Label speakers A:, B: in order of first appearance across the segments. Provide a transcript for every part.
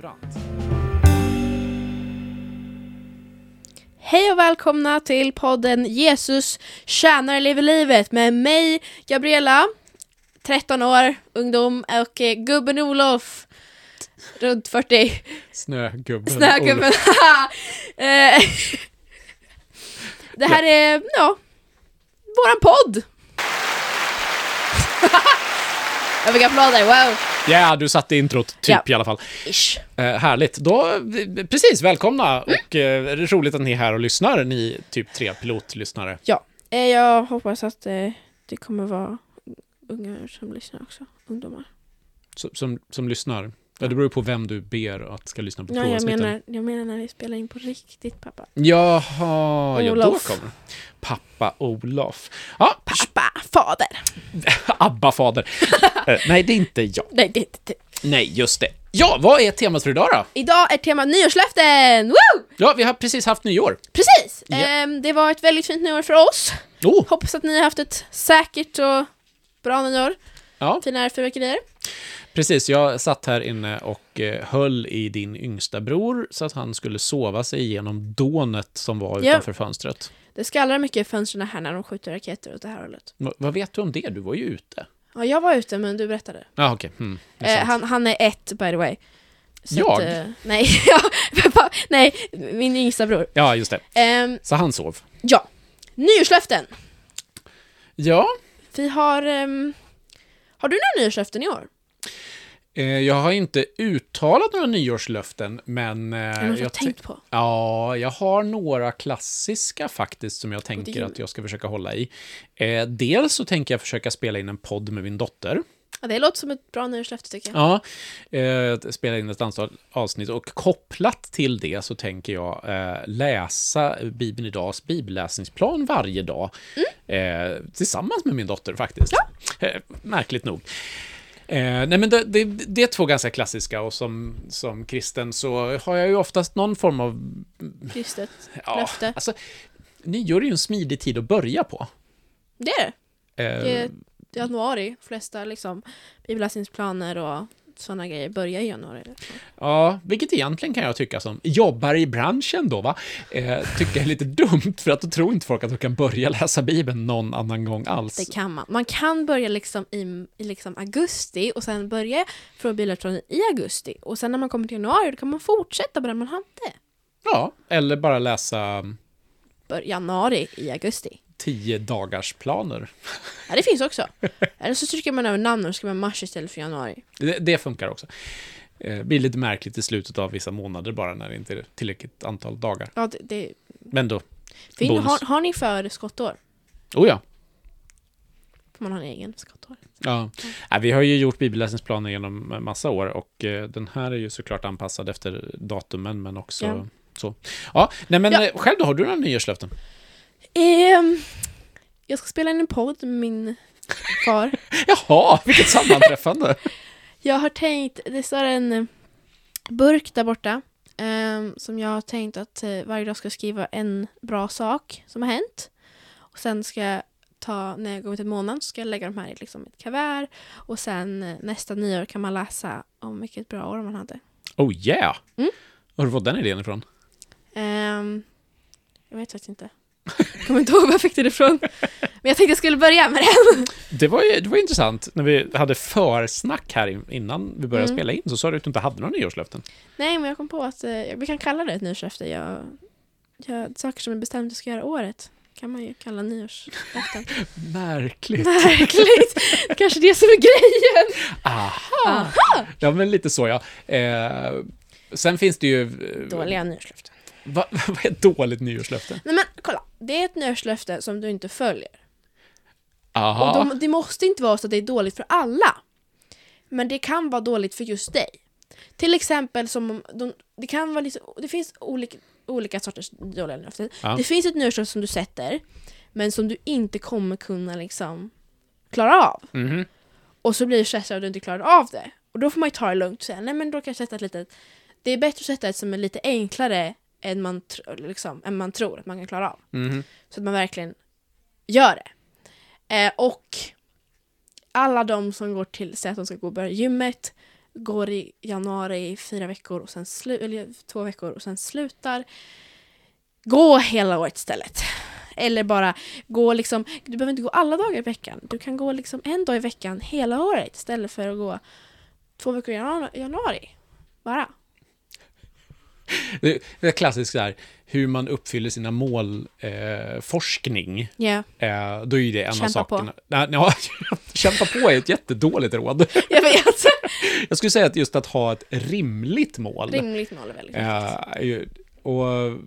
A: Brandt.
B: Hej och välkomna till podden Jesus tjänar lever livet med mig, Gabriella, 13 år, ungdom och eh, gubben Olof, runt 40,
A: Snögubben.
B: snögubben. Eh, Det här är, ja, våran podd. Jag fick applåder, wow.
A: Ja, du satte introt, typ
B: Ja.
A: i alla fall. Eh, härligt. Då, precis, välkomna. Och eh, det är roligt att ni är här och lyssnar, ni typ tre pilotlyssnare.
B: Ja, eh, jag hoppas att eh, det kommer vara unga som lyssnar också, ungdomar.
A: Som, som, som lyssnar. Ja, det beror på vem du ber att ska lyssna på
B: Ja, jag menar, jag menar när vi spelar in på riktigt pappa.
A: Jaha, ja då
B: Olof.
A: kommer Pappa Olof. Ja,
B: Pappa, fader.
A: Abba-fader. Eh, nej, det är inte jag.
B: Nej, det är inte det.
A: Nej, just det. Ja, vad är temat för idag då?
B: Idag är temat nyårslöften! Woo!
A: Ja, vi har precis haft nyår.
B: Precis!
A: Ja.
B: Ehm, det var ett väldigt fint nyår för oss.
A: Oh,
B: Hoppas att ni har haft ett säkert och bra nyår.
A: ja,
B: Fina fyrverkerier.
A: Precis. Jag satt här inne och eh, höll i din yngsta bror så att han skulle sova sig igenom dånet som var
B: Ja.
A: utanför fönstret.
B: Det skallrar mycket i fönstren här när de skjuter raketer åt det här hållet.
A: Va- vad vet du om det? Du var ju ute.
B: Ja, jag var ute men du berättade.
A: Ja, okej. Hmm, det är
B: Eh, han, han är ett by the way. Så
A: Jag?
B: Att, eh, nej, nej, min yngsta bror.
A: Ja, just det.
B: Ehm,
A: Så han sov.
B: ja, nyårslöften.
A: Ja,
B: Vi har... ehm, har du några nyårslöften i år?
A: Eh, jag har inte uttalat några nyårslöften, men... Eh,
B: har
A: jag tän-
B: tänkt på?
A: Ja, jag har några klassiska faktiskt som jag tänker att jag ska försöka hålla i. Eh, dels så tänker jag försöka spela in en podd med min dotter.
B: Ja, det låter som ett bra nyårslöfte tycker jag.
A: Ja, eh, spela in ett antal avsnitt och kopplat till det så tänker jag eh, läsa Bibeln idags bibelläsningsplan varje dag eh, tillsammans med min dotter faktiskt. Eh, märkligt nog. Eh, nej men det, det, det är två ganska klassiska och som, som kristen så har jag ju oftast någon form av
B: Kristet
A: Ja,
B: löfte.
A: alltså, nyår är ju en smidig tid att börja på.
B: Det är det.
A: Eh,
B: Det är januari. flesta liksom bibelläsningsplaner och sådana grejer börjar i januari.
A: Ja, vilket egentligen kan jag tycka som jobbar i branschen då, va? Eh, tycker är lite dumt, för att då tror inte folk att de kan börja läsa Bibeln någon annan gång alls.
B: Det kan man. Man kan börja liksom i, i liksom augusti och sen börja från bibelläsningsplanen i augusti. Och sen när man kommer till januari då kan man fortsätta på den man hade.
A: Ja, eller bara läsa
B: Bör, januari i augusti.
A: Tio dagars planer.
B: Ja, det finns också. Eller så trycker man över namn och skriver mars istället för januari.
A: Det, det funkar också. Eh, blir lite märkligt i slutet av vissa månader bara när det inte är tillräckligt antal dagar.
B: Ja, det, det,
A: Men då,
B: fin, har, har ni för skottår?
A: oh ja.
B: Får man ha en egen skottår?
A: Ja. Nej, vi har ju gjort bibelläsningsplaner genom en massa år och eh, den här är ju såklart anpassad efter datumen men också
B: Ja.
A: så. Ja, nej men
B: Ja.
A: eh, själv då, har du några nyårslöften?
B: Ehm, jag ska spela in en podd med min far.
A: Jaha, vilket sammanträffande!
B: Jag har tänkt, det står en eh, burk där borta ehm, som jag har tänkt att eh, varje dag ska jag skriva en bra sak som har hänt. Och sen ska jag ta, när jag går till månaden, så ska jag lägga de här i liksom ett kuvert. Och sen eh, nästa nyår kan man läsa om vilket bra år man hade.
A: Oh yeah!
B: Mm.
A: Var har du fått den idén ifrån?
B: Ehm, jag vet faktiskt inte. Jag kommer inte ihåg var jag fick det ifrån. Men jag tänkte jag skulle börja med den.
A: Det var ju det var intressant. När vi hade försnack här in- innan vi började
B: Mm.
A: spela in så sa du att du inte hade några nyårslöften.
B: Nej, men jag kom på att eh, vi kan kalla det ett nyårslöfte. Jag, jag, saker som är bestämt att jag ska göra året kan man ju kalla nyårslöften.
A: Märkligt.
B: Märkligt! Kanske det som är grejen.
A: Aha! Ja, men lite så ja. Eh, sen finns det ju... eh,
B: Dåliga nyårslöften.
A: Va, vad är ett dåligt nyårslöfte?
B: Nej men det är ett nyårslöfte som du inte följer.
A: Aha.
B: Och de, det måste inte vara så att det är dåligt för alla. Men det kan vara dåligt för just dig. Till exempel som om de, det kan vara lite, det finns olika, olika sorters dåliga nyårslöften.
A: Ja.
B: Det finns ett nyårslöfte som du sätter, men som du inte kommer kunna liksom klara av.
A: Mhm.
B: Och så blir du stressad och du inte klarar av det. Och då får man ju ta det lugnt och säga, nej men då kan jag sätta ett litet, det är bättre att sätta ett som är lite enklare än man, liksom, än man tror att man kan klara av.
A: Mhm.
B: Så att man verkligen gör det. Eh, och alla de som går till, säg att de ska gå och börja gymmet, går i januari i fyra veckor och sen eller två veckor och sen slutar. Gå hela året istället. Eller bara gå liksom, du behöver inte gå alla dagar i veckan. Du kan gå liksom en dag i veckan hela året istället för att gå två veckor i janu- januari. Bara.
A: Det är klassiskt där, hur man uppfyller sina mål, eh, forskning.
B: Ja,
A: Eh, då är ju det en
B: Kämpa
A: av sakerna. Nej, ja, kämpa på är ett jättedåligt råd.
B: jag vet.
A: Jag skulle säga att just att ha ett rimligt mål.
B: Rimligt mål är väldigt viktigt.
A: Eh, och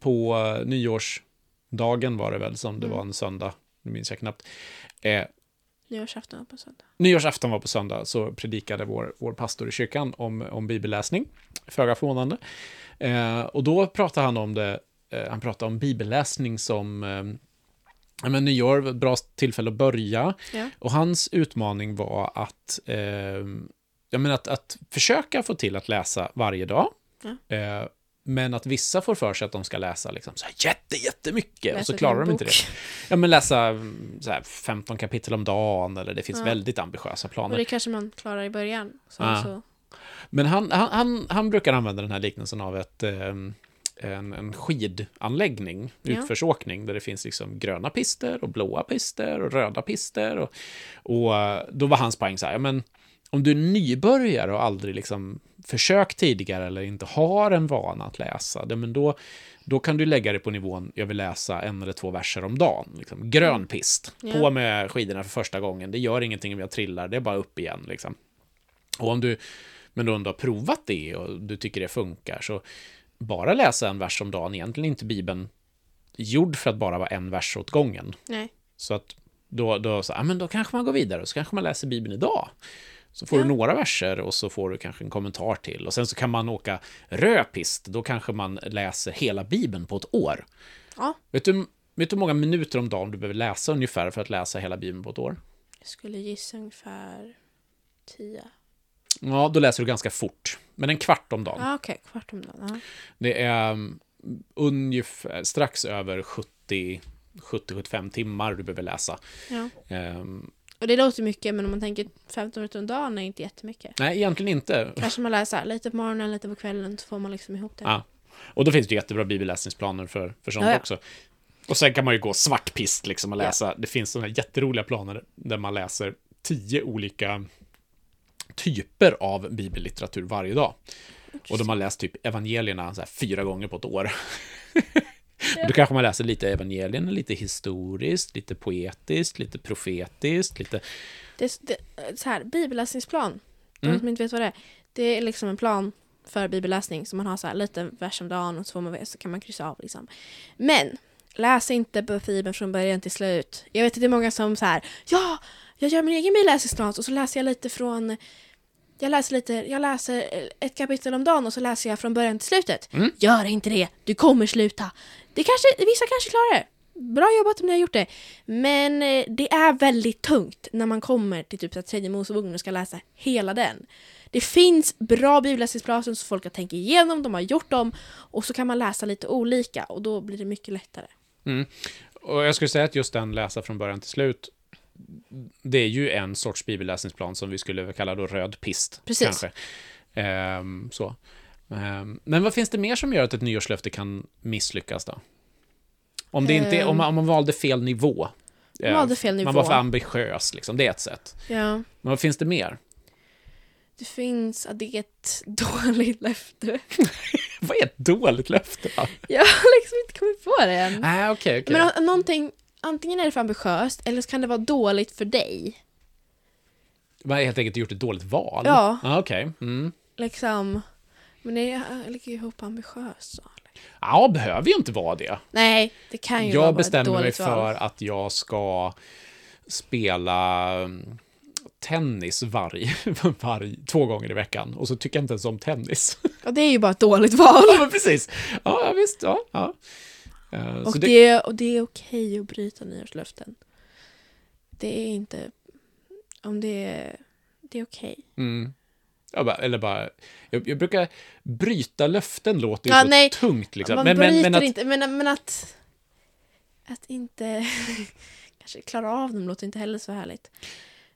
A: på nyårsdagen var det väl som det
B: Mm.
A: var en söndag, nu minns jag knappt. Eh,
B: Nyårsafton på söndag.
A: nyårsafton var på söndag så predikade vår, vår pastor i kyrkan om, om bibelläsning, föga förvånande. Eh, och då pratade han om det, eh, han pratade om bibelläsning som eh, men nyår, var ett bra tillfälle att börja.
B: Ja.
A: Och hans utmaning var att, eh, jag menar att, att försöka få till att läsa varje dag.
B: Ja.
A: Men att vissa får för sig att de ska läsa liksom så här jätte, jättemycket och
B: Läsa
A: så
B: en
A: klarar de
B: bok.
A: inte det. Ja, men läsa mm, så här 15 kapitel om dagen eller det finns
B: Ja.
A: väldigt ambitiösa
B: Och
A: planer.
B: det kanske man klarar i början. Sen
A: Ja.
B: så,
A: Men han, han, han, han brukar använda den här liknelsen av ett, eh, en, en skidanläggning,
B: Ja.
A: utförsåkning, där det finns liksom gröna pister och blåa pister och röda pister. Och, och eh, då var hans poäng så här, ja, men om du är nybörjare och aldrig liksom försökt tidigare eller inte har en vana att läsa, det, men då, då kan du lägga det på nivån, jag vill läsa en eller två verser om dagen. Liksom. Grön pist,
B: Ja.
A: på med skidorna för första gången, det gör ingenting om jag trillar, det är bara upp igen. Liksom. Och om du, men då om du har provat det och du tycker det funkar, så bara läsa en vers om dagen, egentligen inte Bibeln gjord för att bara vara en vers åt gången.
B: nej.
A: Så att då, då, så, ja, men då kanske man går vidare och så kanske man läser Bibeln idag. Så får
B: Ja.
A: du några verser och så får du kanske en kommentar till. Och sen så kan man åka rödpist, då kanske man läser hela Bibeln på ett år.
B: Ja.
A: Vet du, vet du hur många minuter om dagen du behöver läsa ungefär för att läsa hela Bibeln på ett år?
B: Jag skulle gissa ungefär tio.
A: Ja, då läser du ganska fort. Men en kvart om dagen.
B: Ja, okej. Kvart om dagen. Ja.
A: Det är um, ungefär strax över 70 70-75 timmar du behöver läsa.
B: Ja.
A: Ehm,
B: Och det låter mycket, men om man tänker 15 minuter om dagen är inte jättemycket.
A: nej, egentligen inte.
B: Kanske man läser lite på morgonen, lite på kvällen, så får man liksom ihop det.
A: Ja. Och då finns det jättebra bibelläsningsplaner för, för sånt
B: Ja, ja.
A: också. Och sen kan man ju gå svartpist liksom och
B: Ja.
A: läsa. Det finns sådana jätteroliga planer där man läser tio olika typer av bibellitteratur varje dag. Och de har läst typ evangelierna så fyra gånger på ett år. Och då kanske man läser lite evangelierna, lite historiskt, lite poetiskt, lite profetiskt, lite...
B: Det, det, så här, bibelläsningsplan. De
A: Mm.
B: som inte vet vad det är. Det är liksom en plan för bibelläsning. Så man har så här lite vers om dagen och så, man, så kan man kryssa av. Liksom. Men läs inte Bibeln från början till slut. Jag vet att det är många som så här, ja, jag gör min egen bibelläsningsplan och så läser jag lite från jag läser lite, jag läser ett kapitel om dagen och så läser jag från början till slutet.
A: Mm.
B: Gör inte det, du kommer sluta. Det kanske, vissa kanske klarar det. Bra jobbat om ni har gjort det. Men eh, det är väldigt tungt när man kommer till typ så här tredje Moseboken och ska läsa hela den. Det finns bra bibelläsningsplaner som folk har tänkt igenom, de har gjort dem och så kan man läsa lite olika och då blir det mycket lättare.
A: Mm. Och jag skulle säga att just den läsa från början till slut, det är ju en sorts bibelläsningsplan som vi skulle kalla då röd pist.
B: Precis.
A: Kanske. Ehm, så. Ehm, men vad finns det mer som gör att ett nyårslöfte kan misslyckas då? Om, det inte,
B: Ehm.
A: om, man, om man valde fel nivå.
B: Man valde fel
A: Man
B: nivå.
A: var för ambitiös, liksom. det är ett sätt.
B: Ja.
A: Men vad finns det mer?
B: Det finns, att det är ett dåligt löfte.
A: Vad är ett dåligt löfte? då?
B: Jag har liksom inte kommit på det än.
A: Nej, okej, okej.
B: Men någonting, antingen är det för ambitiöst eller så kan det vara dåligt för dig.
A: Man har helt enkelt gjort ett dåligt val?
B: Ja.
A: Ah, okej. Mm.
B: Liksom. Men det ligger ju ihop ambitiöst. Så.
A: Ja, behöver ju inte vara det.
B: Nej, det kan ju vara
A: Jag
B: ett
A: bestämmer mig
B: dåligt
A: för
B: val.
A: att jag ska spela mm, tennis varje, varje, två gånger i veckan. Och så tycker jag inte ens om tennis.
B: Och det är ju bara ett dåligt val.
A: ja, men precis. Ja, ja, visst. Ja, ja. Eh,
B: Och
A: så
B: det, och det är okej att bryta nyårslöften. Det är inte... Om det är... Det är okej.
A: Mm. Bara, eller bara, jag, jag brukar bryta löften låter ju
B: Ja,
A: så
B: nej.
A: tungt. Liksom.
B: Man
A: Men,
B: bryter
A: men, men att,
B: inte, men, men att... Att inte... kanske klara av dem låter inte heller så härligt.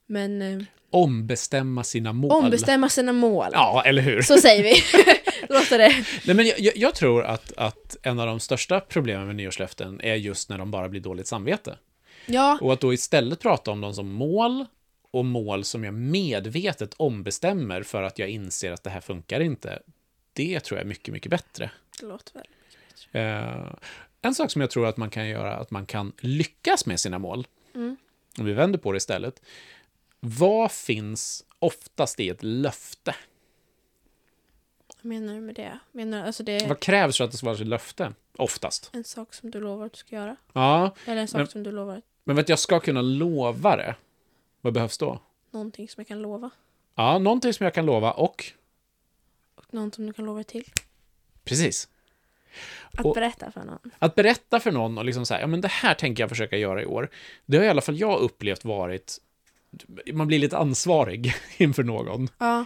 B: Men eh,
A: Ombestämma sina mål.
B: ombestämma sina mål.
A: Ja, eller hur?
B: Så säger vi. Låter det.
A: Nej, men jag, jag, tror att, att en av de största problemen med nyårslöften är just när de bara blir dåligt samvete.
B: Ja,
A: Och att då istället prata om dem som mål och mål som jag medvetet ombestämmer för att jag inser att det här funkar inte. Det tror jag är mycket, mycket bättre.
B: det låter väl.
A: Eh, en sak som jag tror att man kan göra, att man kan lyckas med sina mål,
B: Mm.
A: om vi vänder på det istället. Vad finns oftast i ett löfte?
B: Menar du med det? Menar alltså det
A: Vad krävs för att det ska vara ett löfte? Oftast.
B: en sak som du lovar att du ska göra?
A: Ja,
B: Eller en sak
A: Men-
B: som du lovar,
A: men vet jag ska kunna lova det. Vad behövs då?
B: någonting som jag kan lova?
A: Ja, någonting som jag kan lova och...
B: Och något som du kan lova till?
A: Precis.
B: Att
A: Och-
B: berätta för någon?
A: Att berätta för någon och liksom säga, ja men det här tänker jag försöka göra i år. Det har i alla fall jag upplevt varit, man blir lite ansvarig inför någon.
B: Ja.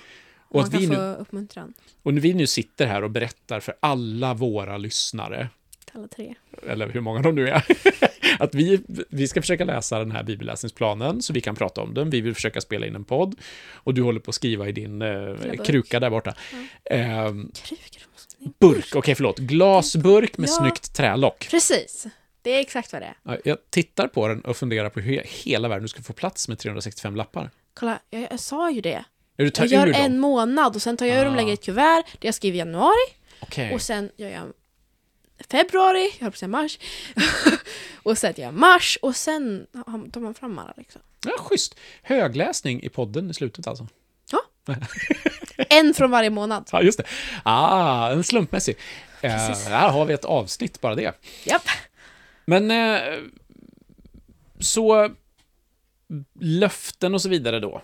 A: Och
B: man kan
A: vi
B: få
A: nu,
B: uppmuntran.
A: och när vi nu sitter här och berättar för alla våra lyssnare,
B: Alla tre.
A: eller hur många de nu är, att vi, vi ska försöka läsa den här bibelläsningsplanen så vi kan prata om den. Vi vill försöka spela in en podd och du håller på att skriva i din eh, kruka där borta. Ehm,
B: Krukor.
A: burk, okej förlåt, glasburk med
B: Ja.
A: snyggt trälock.
B: Precis. Det är exakt vad det är.
A: Ja, Jag tittar på den och funderar på hur hela världen ska få plats med 365 lappar.
B: Kolla, jag, jag sa ju det.
A: Ja, du tar
B: Jag gör
A: ur dem?
B: en månad och sen tar jag ur dem
A: Ah.
B: lägger i ett kuvert där jag skriver januari
A: Okej.
B: och sen gör jag februari, jag höll på att säga mars. och sen gör jag mars och sen tar man fram alla liksom.
A: Ja, schysst. Högläsning i podden i slutet alltså.
B: En från varje månad.
A: Ja, just det. Ah, en slumpmässig. Eh,
B: Precis.
A: här har vi ett avsnitt, bara det.
B: Japp.
A: Men eh, så löften och så vidare då.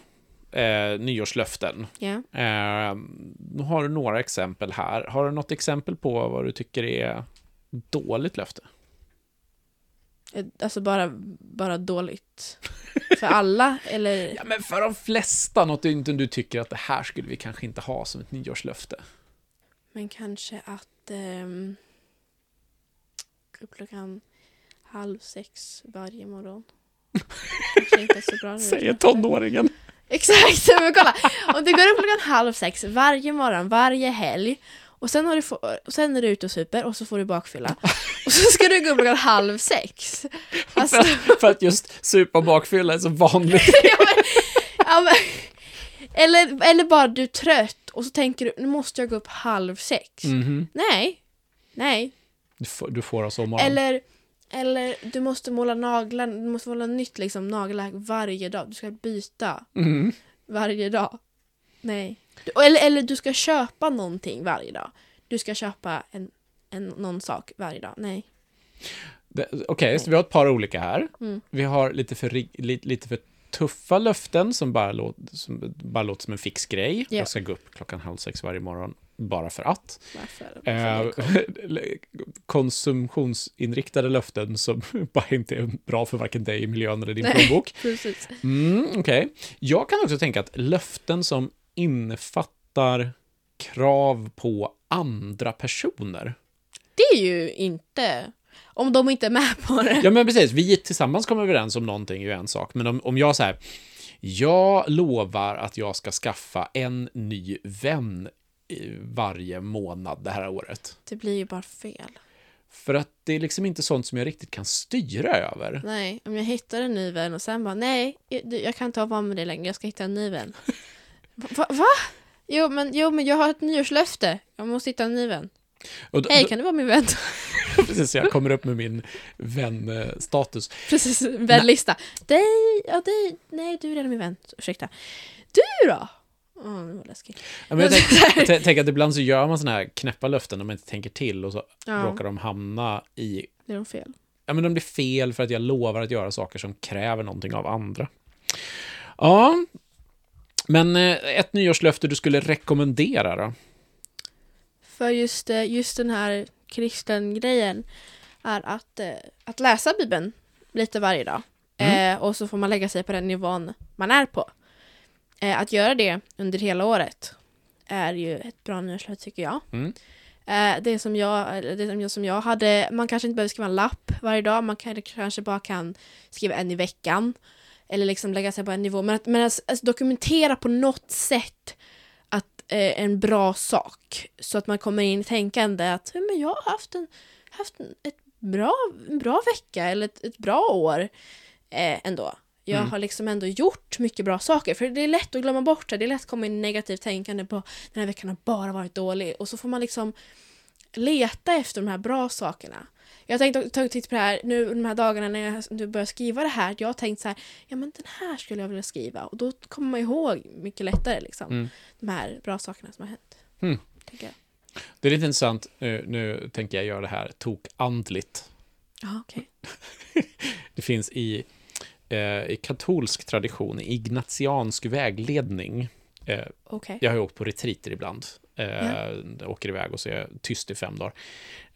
A: Eh, nyårslöften.
B: Ja.
A: Eh, nu har du några exempel här. Har du något exempel på vad du tycker är dåligt löfte?
B: Eh, Alltså bara, bara dåligt. För alla, eller?
A: Ja, men för de flesta, något du inte du tycker att det här skulle vi kanske inte ha som ett nyårslöfte.
B: Men kanske att um, gå upp klockan halv sex varje morgon. Kanske inte så bra.
A: Säger tonåringen.
B: Exakt, men kolla. Om du går upp klockan halv sex varje morgon, varje helg och sen, har du få, och sen är du ute och super och så får du bakfylla. Och så ska du gå upp klockan halv sex. Alltså,
A: För, för att just supa och bakfylla är så vanligt.
B: ja, men, ja, men, eller, eller bara du är trött och så tänker du nu måste jag gå upp halv sex.
A: Mhm.
B: Nej, nej.
A: Du, får, du får om morgonen.
B: Eller, eller du måste måla naglar, du måste måla nytt liksom, nagellack varje dag. Du ska byta
A: Mhm.
B: varje dag. Nej. Eller, eller du ska köpa någonting varje dag. Du ska köpa en, en, någon sak varje dag. Nej.
A: Okej, så vi har ett par olika här.
B: Mm.
A: Vi har lite för, lite, lite för tuffa löften som bara, låter, som bara låter som en fix grej.
B: Ja.
A: Jag ska gå upp klockan halv sex varje morgon bara för att. Eh, konsumtionsinriktade löften som bara inte är bra för varken dig, miljön eller din
B: Nej.
A: plånbok.
B: Precis.
A: Mm, Okej. Jag kan också tänka att löften som innefattar krav på andra personer.
B: Det är ju inte... Om de inte är med på det.
A: Ja, men precis. Vi tillsammans kommer överens om någonting är ju en sak. Men om, om jag säger jag lovar att jag ska skaffa en ny vän varje månad det här året.
B: Det blir ju bara fel.
A: För att det är liksom inte sånt som jag riktigt kan styra över.
B: Nej, om jag hittar en ny vän och sen bara nej, jag, kan inte vara med dig längre, jag ska hitta en ny vän. Va? va? Jo, men, jo, men jag har ett nyårslöfte. Jag måste hitta en ny vän.
A: Då,
B: Hej, kan du vara min vän?
A: precis, jag kommer upp med min vänstatus.
B: Precis, vänlista. Dig, ja dig, nej du är redan min vän. Ursäkta. Du då? Åh, det var läskigt.
A: Ja, men jag tänker tänk, tänk att ibland så gör man såna här knäppa löften om man inte tänker till och så
B: Ja,
A: råkar de hamna i
B: är nog fel.
A: ja, men de blir fel för att jag lovar att göra saker som kräver någonting av andra. Ja, men eh, ett nyårslöfte du skulle rekommendera då?
B: För just, eh, just den här kristen-grejen är att, eh, att läsa Bibeln lite varje dag.
A: Mm.
B: Eh, och så får man lägga sig på den nivån man är på. Eh, att göra det under hela året är ju ett bra nyårslöfte tycker jag.
A: Mm.
B: Eh, det som jag, det som jag, som jag hade, man kanske inte behöver skriva en lapp varje dag, man kan, kanske bara kan skriva en i veckan. eller liksom lägga sig på en nivå, men att, men att, att dokumentera på något sätt att eh, en bra sak. Så att man kommer in i tänkande att "Ja, men jag har haft en, haft en, ett bra, en bra vecka eller ett, ett bra år eh, ändå. Jag
A: Mm.
B: har liksom ändå gjort mycket bra saker. För det är lätt att glömma bort det. Det är lätt att komma in i negativt tänkande på den här veckan har bara varit dålig. Och så får man liksom leta efter de här bra sakerna. Jag har tänkt ta titt på det här nu de här dagarna när jag nu börjar skriva det här. Jag har tänkt så här, ja men den här skulle jag vilja skriva. Och då kommer man ihåg mycket lättare liksom.
A: Mm.
B: De här bra sakerna som har hänt.
A: Mm. Det är lite intressant, nu, nu tänker jag göra det här tokandligt.
B: Ja, okej.
A: Det finns i, eh, i katolsk tradition, i ignatiansk vägledning. Eh,
B: Okej.
A: jag har ju åkt på retreater ibland. Eh,
B: Ja.
A: jag Åker iväg och så är jag tyst i fem dagar.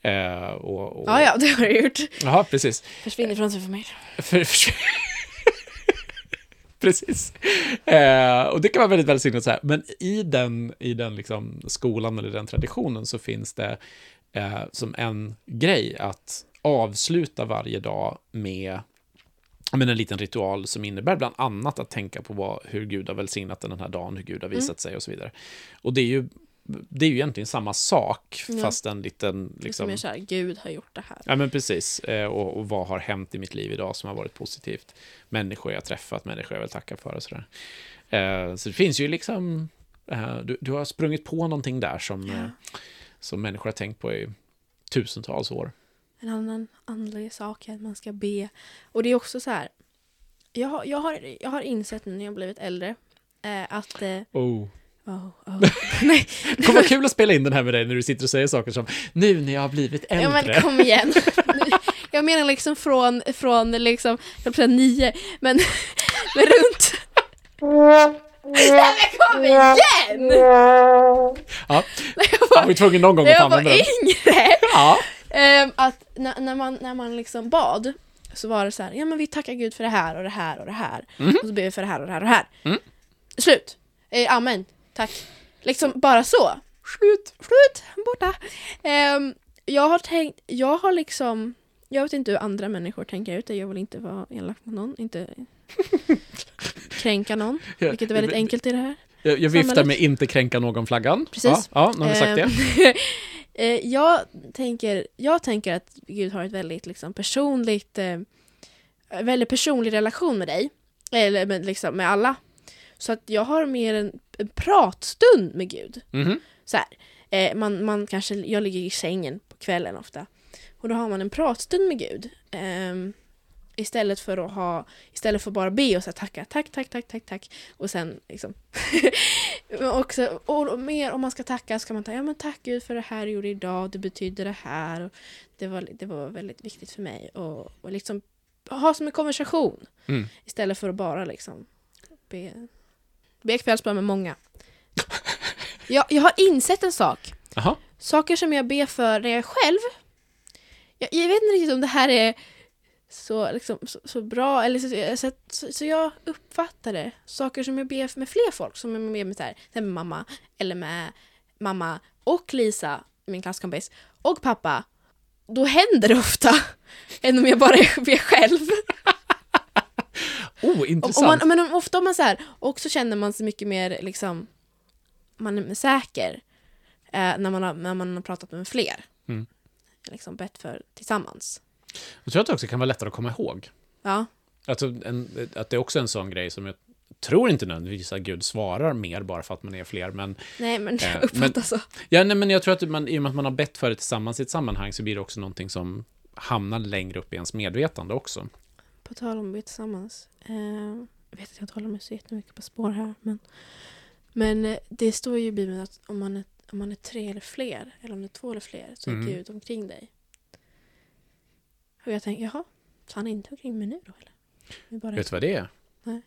A: Eh, och, och,
B: Ja, ja, det har du gjort.
A: Jaha, precis.
B: Försvinner från sig för mig.
A: För, för, Precis. Eh, och det kan vara väldigt välsignat så här. Men i den, i den liksom skolan eller den traditionen så finns det eh, som en grej att avsluta varje dag med ja, men en liten ritual som innebär bland annat att tänka på vad, hur Gud har välsignat den här dagen, hur Gud har visat sig och så vidare. Och det är ju, det är ju egentligen samma sak,
B: Ja.
A: fast en liten...
B: Liksom...
A: Liksom,
B: Som är såhär, Gud har gjort det här.
A: Ja, men precis. Eh, Och, och vad har hänt i mitt liv idag som har varit positivt? Människor jag träffat, människor jag vill tacka för och sådär. Eh, Så det finns ju liksom... eh, Du, du har sprungit på någonting där som,
B: Ja.
A: som människor har tänkt på i tusentals år.
B: En annan andlig sak är att man ska be. Och det är också så här. Jag har, jag har, jag har insett nu när jag blivit äldre eh, att... Eh,
A: Oh.
B: oh, oh. Nej,
A: Det kommer vara kul att spela in den här med dig när du sitter och säger saker som nu när jag har blivit äldre.
B: ja, men kom igen. jag menar liksom från, från liksom, jag säga nio, men, men runt... Nej men kom igen!
A: Ja,
B: jag
A: jag
B: var,
A: var tvungen någon gång
B: när
A: att
B: jag var
A: använda den.
B: yngre!
A: Ja.
B: Ehm, att när, när, man, när man liksom bad så var det så här, ja men vi tackar Gud för det här och det här och det här.
A: Mhm.
B: Och så ber vi för det här och det här och det här.
A: Mm.
B: Slut! Eh, amen, tack. Liksom bara så.
A: Slut.
B: Slut, borta. Ehm, jag har tänkt, jag har liksom, jag vet inte hur andra människor tänker ut det, jag vill inte vara elak mot någon, inte kränka någon, vilket är väldigt enkelt i det här.
A: Jag, jag viftar med inte kränka någon-flaggan.
B: Precis.
A: Ja, ja, nu har vi sagt det.
B: Ehm, eh, jag, tänker, jag tänker att Gud har ett väldigt liksom, personligt, eh, väldigt personlig relation med dig. Eller med, liksom, med alla. Så att jag har mer en, en pratstund med Gud.
A: Mhm.
B: Så eh, man, man kanske, jag ligger i sängen på kvällen ofta. Och då har man en pratstund med Gud. Istället för att ha, istället för bara be och säga tacka, tack, tack, tack, tack, tack. Och sen liksom. Också, och mer om man ska tacka ska man ta, ja men tack Gud för det här du gjorde idag, det betyder det här. Och det, var, det var väldigt viktigt för mig. Och, och liksom ha som en konversation.
A: Mm.
B: Istället för att bara liksom be, be kvällsbön med många. Jag, jag har insett en sak.
A: Jaha.
B: Saker som jag ber för när jag är själv. Jag, jag vet inte riktigt om det här är så, liksom, så, så bra, eller så, så, så, så jag uppfattar det. Saker som jag ber med fler folk, som jag ber med, så här, exempel mamma, eller med mamma och Lisa, min klasskompis, och pappa. Då händer det ofta, än om jag bara ber själv.
A: Oh,
B: Och,
A: intressant.
B: och man, men ofta om man så här, och så känner man sig mycket mer liksom, man är säker eh, när, man har, när man har pratat med fler.
A: Mm.
B: Liksom bett för tillsammans.
A: Jag tror att det också kan vara lättare att komma ihåg.
B: Ja,
A: Alltså, en, att det är också en sån grej som jag tror inte nödvändigtvis att Gud svarar mer bara för att man är fler, men
B: nej men
A: Eh,
B: jag uppfattar så.
A: Ja, nej, men jag tror att man, i och med att man har bett för det tillsammans i ett sammanhang så blir det också någonting som hamnar längre upp i ens medvetande också.
B: På tal om be tillsammans. Eh, jag vet att jag håller mig så jättemycket på spår här. Men, men eh, det står ju i Bibeln att om man, är, om man är tre eller fler, eller om det är två eller fler, så är
A: Mm.
B: Gud omkring dig. Och jag tänker, jaha, så han är inte omkring mig nu då eller? Bara
A: Vet du vad det är?
B: Nej.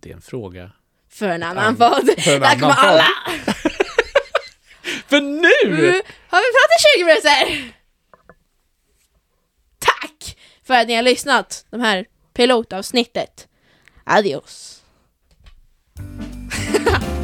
A: Det är en fråga.
B: För en annan podd. Där kommer alla!
A: För nu!
B: Nu har vi pratat i 20 minuter! Tack för att ni har lyssnat. De här pilotavsnittet. Adios.